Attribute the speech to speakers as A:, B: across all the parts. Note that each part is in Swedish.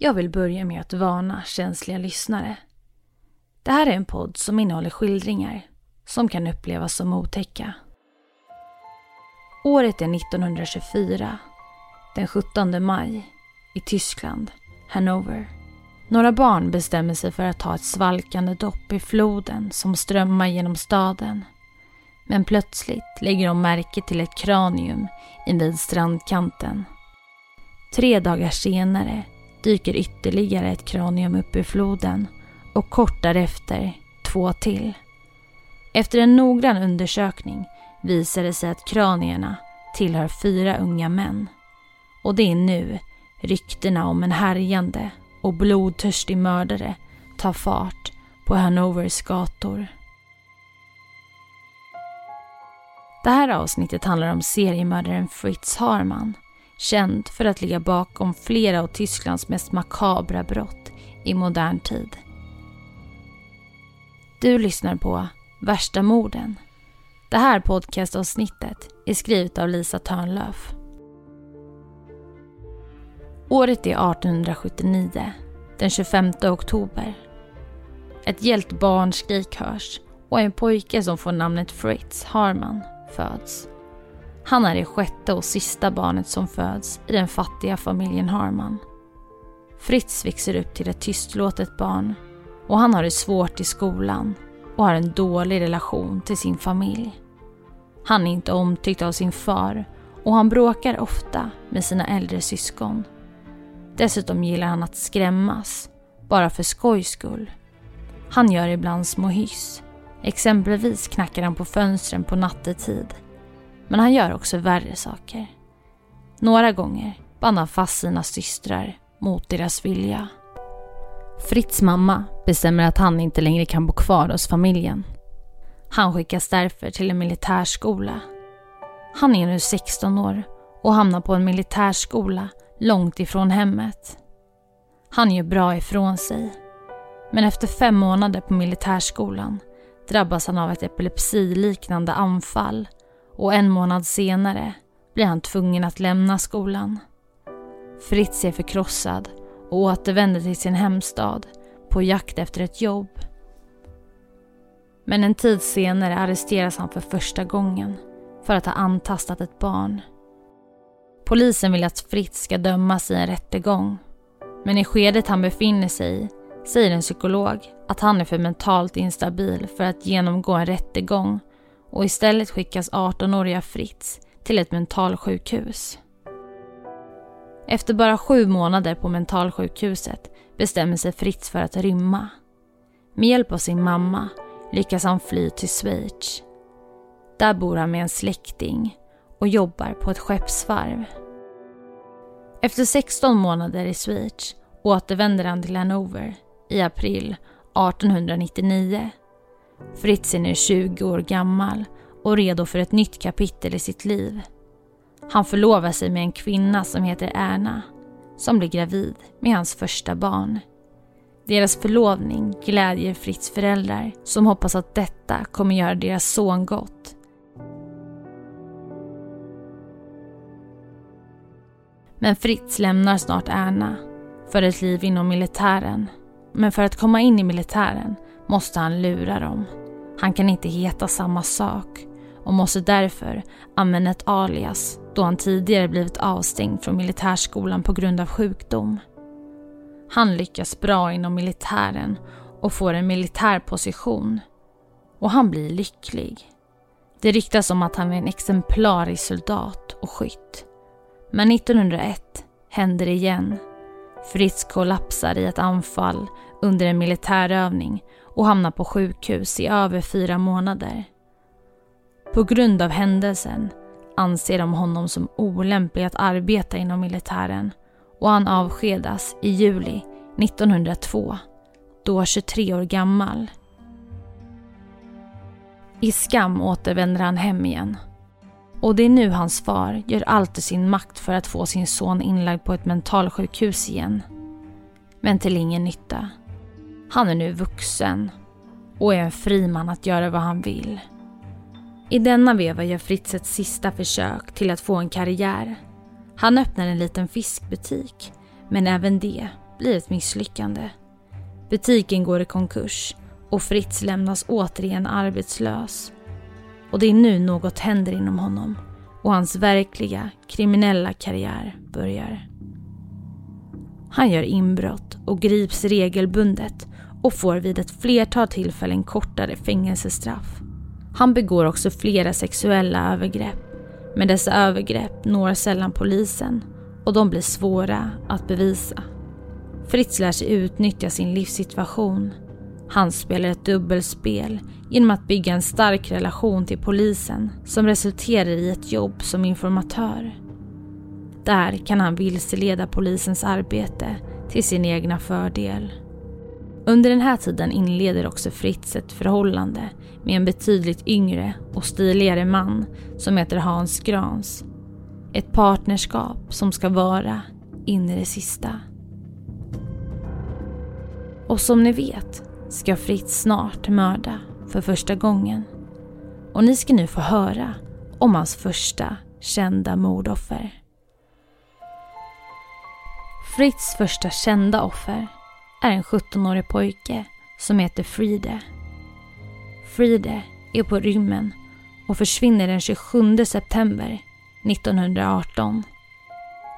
A: Jag vill börja med att varna känsliga lyssnare. Det här är en podd som innehåller skildringar som kan upplevas som otäcka. Året är 1924, den 17 maj, i Tyskland, Hannover. Några barn bestämmer sig för att ta ett svalkande dopp i floden som strömmar genom staden. Men plötsligt lägger de märke till ett kranium invid strandkanten. Tre dagar senare dyker ytterligare ett kranium upp ur floden och kort därefter två till. Efter en noggrann undersökning visar det sig att kranierna tillhör fyra unga män. Och det är nu ryktena om en härjande och blodtörstig mördare tar fart på Hannovers gator. Det här avsnittet handlar om seriemördaren Fritz Harman känd för att ligga bakom flera av Tysklands mest makabra brott i modern tid. Du lyssnar på Värsta morden. Det här podcastavsnittet är skrivet av Lisa Törnlöf. Året är 1879, den 25 oktober. Ett gällt barnskrik hörs och en pojke som får namnet Fritz Harman föds. Han är det sjätte och sista barnet som föds i den fattiga familjen Harman. Fritz växer upp till ett tystlåtet barn och han har det svårt i skolan och har en dålig relation till sin familj. Han är inte omtyckt av sin far och han bråkar ofta med sina äldre syskon. Dessutom gillar han att skrämmas, bara för skojs skull. Han gör ibland små hyss. Exempelvis knackar han på fönstren på nattetid men han gör också värre saker. Några gånger band han fast sina systrar mot deras vilja. Fritz mamma bestämmer att han inte längre kan bo kvar hos familjen. Han skickas därför till en militärskola. Han är nu 16 år och hamnar på en militärskola långt ifrån hemmet. Han gör bra ifrån sig. Men efter fem månader på militärskolan drabbas han av ett epilepsiliknande anfall och en månad senare blir han tvungen att lämna skolan. Fritz är förkrossad och återvänder till sin hemstad på jakt efter ett jobb. Men en tid senare arresteras han för första gången för att ha antastat ett barn. Polisen vill att Fritz ska dömas i en rättegång. Men i skedet han befinner sig i säger en psykolog att han är för mentalt instabil för att genomgå en rättegång och istället skickas 18-åriga Fritz till ett mentalsjukhus. Efter bara sju månader på mentalsjukhuset bestämmer sig Fritz för att rymma. Med hjälp av sin mamma lyckas han fly till Schweiz. Där bor han med en släkting och jobbar på ett skeppsvarv. Efter 16 månader i Schweiz återvänder han till Hannover i april 1899 Fritz är nu 20 år gammal och redo för ett nytt kapitel i sitt liv. Han förlovar sig med en kvinna som heter Erna, som blir gravid med hans första barn. Deras förlovning glädjer Fritz föräldrar som hoppas att detta kommer göra deras son gott. Men Fritz lämnar snart Erna för ett liv inom militären. Men för att komma in i militären måste han lura dem. Han kan inte heta samma sak och måste därför använda ett alias då han tidigare blivit avstängd från militärskolan på grund av sjukdom. Han lyckas bra inom militären och får en militär position. Och han blir lycklig. Det ryktas om att han är en exemplarisk soldat och skytt. Men 1901 händer det igen. Fritz kollapsar i ett anfall under en militärövning och hamnar på sjukhus i över fyra månader. På grund av händelsen anser de honom som olämplig att arbeta inom militären och han avskedas i juli 1902, då 23 år gammal. I skam återvänder han hem igen. Och det är nu hans far gör allt i sin makt för att få sin son inlagd på ett mentalsjukhus igen. Men till ingen nytta. Han är nu vuxen och är en fri man att göra vad han vill. I denna veva gör Fritz ett sista försök till att få en karriär. Han öppnar en liten fiskbutik, men även det blir ett misslyckande. Butiken går i konkurs och Fritz lämnas återigen arbetslös. Och det är nu något händer inom honom och hans verkliga kriminella karriär börjar. Han gör inbrott och grips regelbundet och får vid ett flertal tillfällen kortare fängelsestraff. Han begår också flera sexuella övergrepp, men dessa övergrepp når sällan polisen och de blir svåra att bevisa. Fritz lär sig utnyttja sin livssituation. Han spelar ett dubbelspel genom att bygga en stark relation till polisen som resulterar i ett jobb som informatör. Där kan han vilseleda polisens arbete till sin egna fördel. Under den här tiden inleder också Fritz ett förhållande med en betydligt yngre och stiligare man som heter Hans Grans. Ett partnerskap som ska vara in i det sista. Och som ni vet ska Fritz snart mörda för första gången. Och ni ska nu få höra om hans första kända mordoffer. Fritz första kända offer är en 17-årig pojke som heter Fride. Fride är på rymmen och försvinner den 27 september 1918.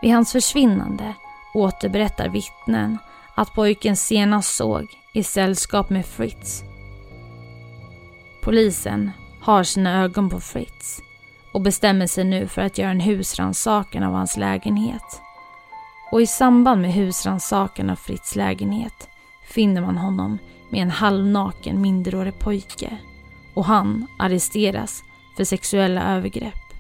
A: Vid hans försvinnande återberättar vittnen att pojken senast såg i sällskap med Fritz. Polisen har sina ögon på Fritz och bestämmer sig nu för att göra en husrannsakan av hans lägenhet. Och i samband med husrannsakan av Fritz lägenhet finner man honom med en halvnaken minderårig pojke och han arresteras för sexuella övergrepp.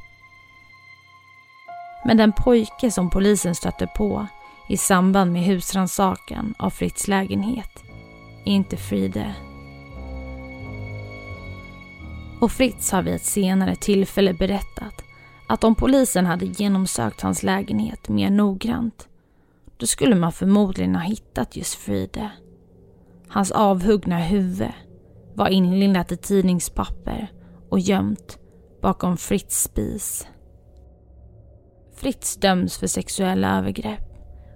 A: Men den pojke som polisen stötte på i samband med husrannsakan av Fritz lägenhet är inte Fride. Och Fritz har vid ett senare tillfälle berättat att om polisen hade genomsökt hans lägenhet mer noggrant då skulle man förmodligen ha hittat just Fride. Hans avhuggna huvud var inlindat i tidningspapper och gömt bakom Fritz spis. Fritz döms för sexuella övergrepp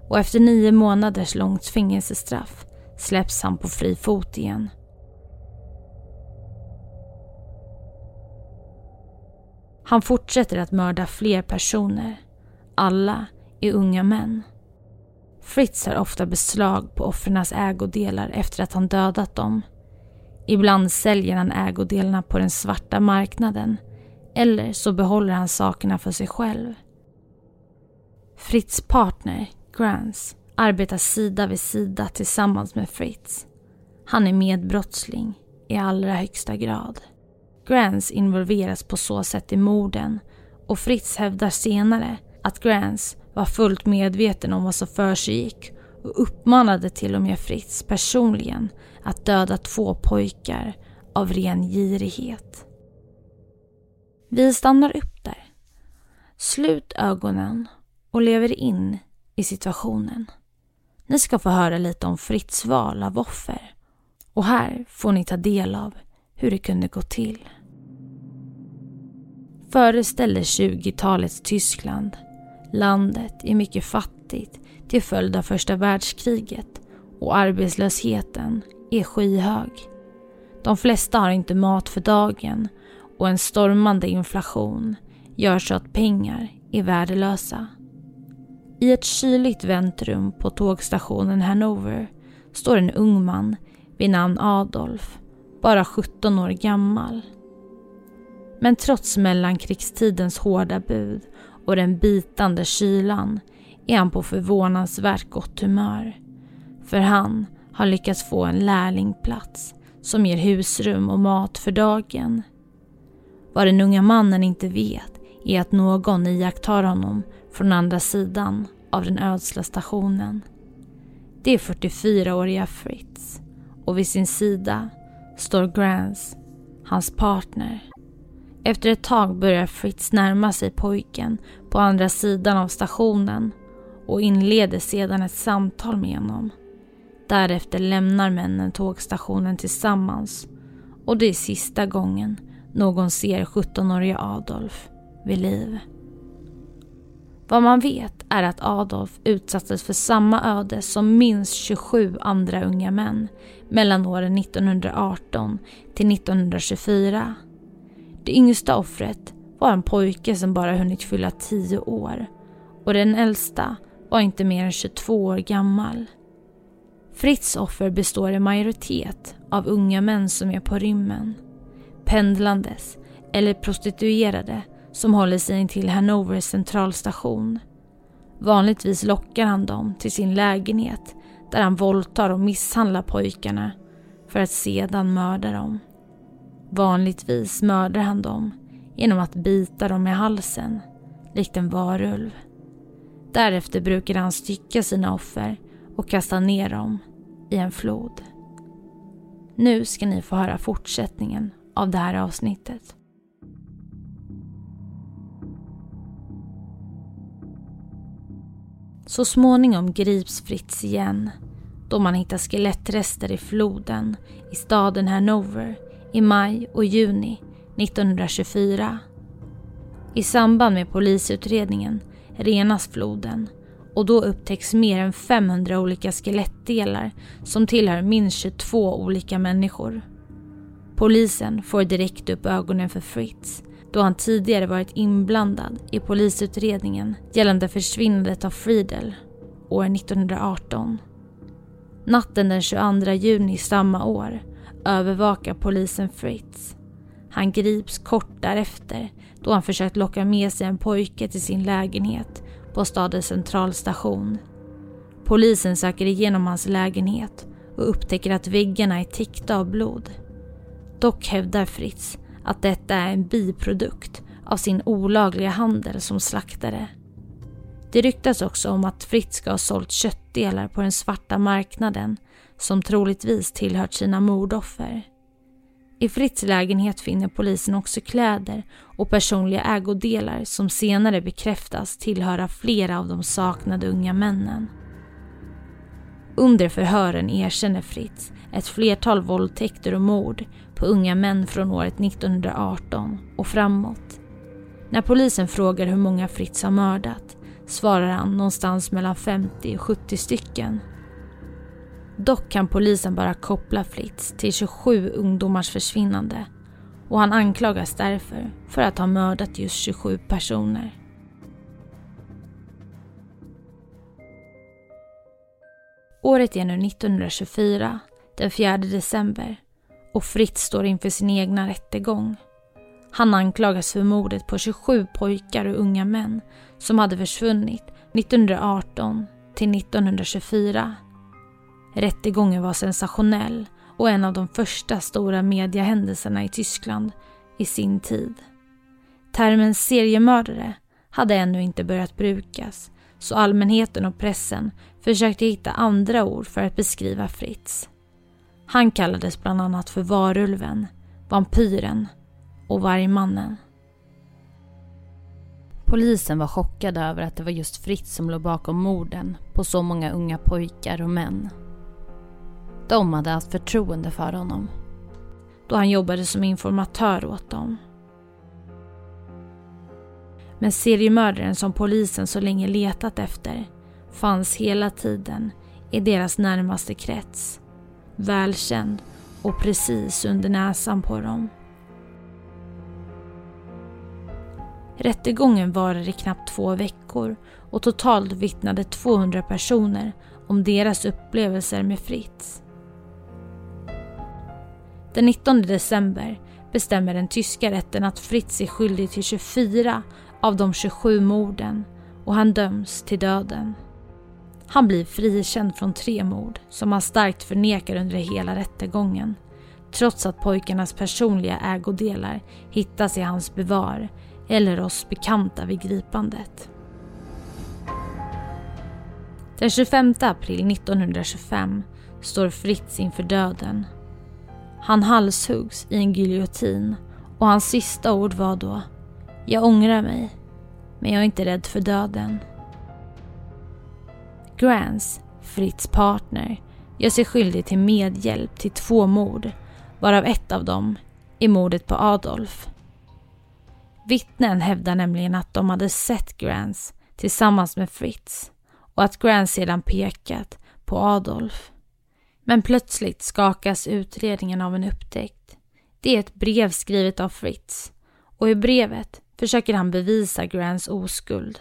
A: och efter nio månaders långt fängelsestraff släpps han på fri fot igen. Han fortsätter att mörda fler personer. Alla är unga män. Fritz har ofta beslag på offrens ägodelar efter att han dödat dem. Ibland säljer han ägodelarna på den svarta marknaden eller så behåller han sakerna för sig själv. Fritz partner, Grants, arbetar sida vid sida tillsammans med Fritz. Han är medbrottsling i allra högsta grad. Grants involveras på så sätt i morden och Fritz hävdar senare att Grants var fullt medveten om vad som försiggick och uppmanade till och med Fritz personligen att döda två pojkar av ren girighet. Vi stannar upp där. Slut ögonen och lever in i situationen. Ni ska få höra lite om Fritz val av offer och här får ni ta del av hur det kunde gå till. Föreställ 20-talets Tyskland Landet är mycket fattigt till följd av första världskriget och arbetslösheten är skyhög. De flesta har inte mat för dagen och en stormande inflation gör så att pengar är värdelösa. I ett kyligt väntrum på tågstationen Hanover står en ung man vid namn Adolf, bara 17 år gammal. Men trots mellankrigstidens hårda bud och den bitande kylan är han på förvånansvärt gott humör. För han har lyckats få en lärlingplats som ger husrum och mat för dagen. Vad den unga mannen inte vet är att någon iakttar honom från andra sidan av den ödsla stationen. Det är 44-åriga Fritz och vid sin sida står Grants, hans partner. Efter ett tag börjar Fritz närma sig pojken på andra sidan av stationen och inleder sedan ett samtal med honom. Därefter lämnar männen tågstationen tillsammans och det är sista gången någon ser 17-årige Adolf vid liv. Vad man vet är att Adolf utsattes för samma öde som minst 27 andra unga män mellan åren 1918 till 1924. Det yngsta offret var en pojke som bara hunnit fylla 10 år och den äldsta var inte mer än 22 år gammal. Fritz offer består i majoritet av unga män som är på rymmen, pendlandes eller prostituerade som håller sig till Hannovers centralstation. Vanligtvis lockar han dem till sin lägenhet där han våldtar och misshandlar pojkarna för att sedan mörda dem. Vanligtvis mördar han dem genom att bita dem i halsen, likt en varulv. Därefter brukade han stycka sina offer och kasta ner dem i en flod. Nu ska ni få höra fortsättningen av det här avsnittet. Så småningom grips Fritz igen då man hittar skelettrester i floden i staden Hannover i maj och juni 1924. I samband med polisutredningen renas floden och då upptäcks mer än 500 olika skelettdelar som tillhör minst 22 olika människor. Polisen får direkt upp ögonen för Fritz då han tidigare varit inblandad i polisutredningen gällande försvinnandet av Friedel år 1918. Natten den 22 juni samma år övervakar polisen Fritz. Han grips kort därefter då han försökt locka med sig en pojke till sin lägenhet på stadens centralstation. Polisen söker igenom hans lägenhet och upptäcker att väggarna är täckta av blod. Dock hävdar Fritz att detta är en biprodukt av sin olagliga handel som slaktare. Det ryktas också om att Fritz ska ha sålt köttdelar på den svarta marknaden som troligtvis tillhört sina mordoffer. I Fritz lägenhet finner polisen också kläder och personliga ägodelar som senare bekräftas tillhöra flera av de saknade unga männen. Under förhören erkänner Fritz ett flertal våldtäkter och mord på unga män från året 1918 och framåt. När polisen frågar hur många Fritz har mördat svarar han någonstans mellan 50 och 70 stycken. Dock kan polisen bara koppla Fritz till 27 ungdomars försvinnande och han anklagas därför för att ha mördat just 27 personer. Året är nu 1924, den 4 december och Fritz står inför sin egna rättegång. Han anklagas för mordet på 27 pojkar och unga män som hade försvunnit 1918 till 1924. Rättegången var sensationell och en av de första stora mediehändelserna i Tyskland i sin tid. Termen seriemördare hade ännu inte börjat brukas så allmänheten och pressen försökte hitta andra ord för att beskriva Fritz. Han kallades bland annat för varulven, vampyren och vargmannen. Polisen var chockade över att det var just Fritz som låg bakom morden på så många unga pojkar och män. De hade haft förtroende för honom då han jobbade som informatör åt dem. Men seriemördaren som polisen så länge letat efter fanns hela tiden i deras närmaste krets välkänd och precis under näsan på dem. Rättegången varade i knappt två veckor och totalt vittnade 200 personer om deras upplevelser med Fritz. Den 19 december bestämmer den tyska rätten att Fritz är skyldig till 24 av de 27 morden och han döms till döden. Han blir frikänd från tre mord som han starkt förnekar under hela rättegången. Trots att pojkarnas personliga ägodelar hittas i hans bevar eller oss bekanta vid gripandet. Den 25 april 1925 står Fritz inför döden. Han halshuggs i en giljotin och hans sista ord var då Jag ångrar mig, men jag är inte rädd för döden. Grants, Fritz partner, gör sig skyldig till medhjälp till två mord, varav ett av dem är mordet på Adolf. Vittnen hävdar nämligen att de hade sett Grants tillsammans med Fritz och att Grant sedan pekat på Adolf. Men plötsligt skakas utredningen av en upptäckt. Det är ett brev skrivet av Fritz och i brevet försöker han bevisa Grants oskuld.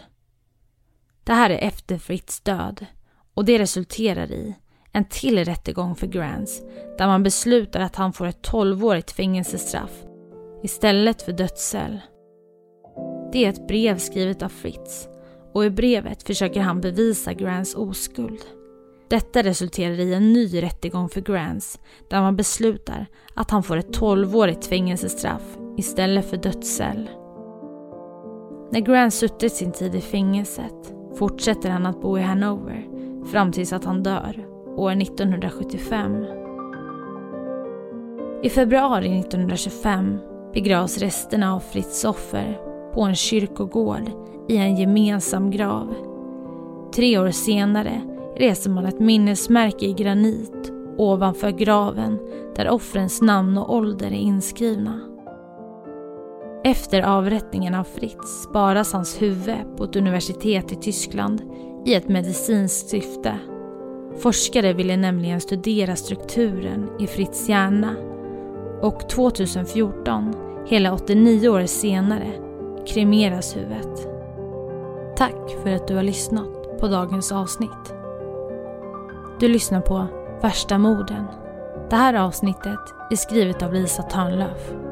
A: Det här är efter Fritz död och det resulterar i en till rättegång för Grants där man beslutar att han får ett 12-årigt fängelsestraff istället för dödscell. Det är ett brev skrivet av Fritz och i brevet försöker han bevisa Grants oskuld. Detta resulterar i en ny rättegång för Grants där man beslutar att han får ett 12-årigt fängelsestraff istället för dödscell. När Grant suttit sin tid i fängelset fortsätter han att bo i Hanover fram tills att han dör år 1975. I februari 1925 begravs resterna av Fritz offer på en kyrkogård i en gemensam grav. Tre år senare reser man ett minnesmärke i granit ovanför graven där offrens namn och ålder är inskrivna. Efter avrättningen av Fritz sparas hans huvud på ett universitet i Tyskland i ett medicinskt syfte. Forskare ville nämligen studera strukturen i Fritz hjärna och 2014, hela 89 år senare, kremeras huvudet. Tack för att du har lyssnat på dagens avsnitt. Du lyssnar på Värsta morden. Det här avsnittet är skrivet av Lisa Törnlöf.